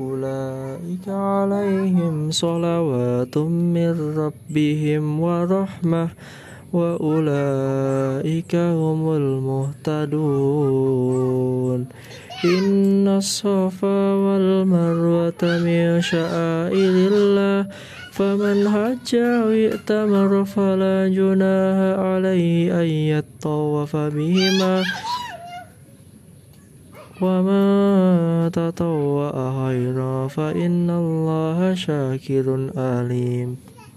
أولئك عليهم صلوات من ربهم ورحمة وأولئك هم المهتدون. إن الصفا والمروة من شعائر الله فمن حج أو ائتمر فلا جناح عليه أن يطوف بهما وما تطوأ خيرا فإن الله شاكر عليم.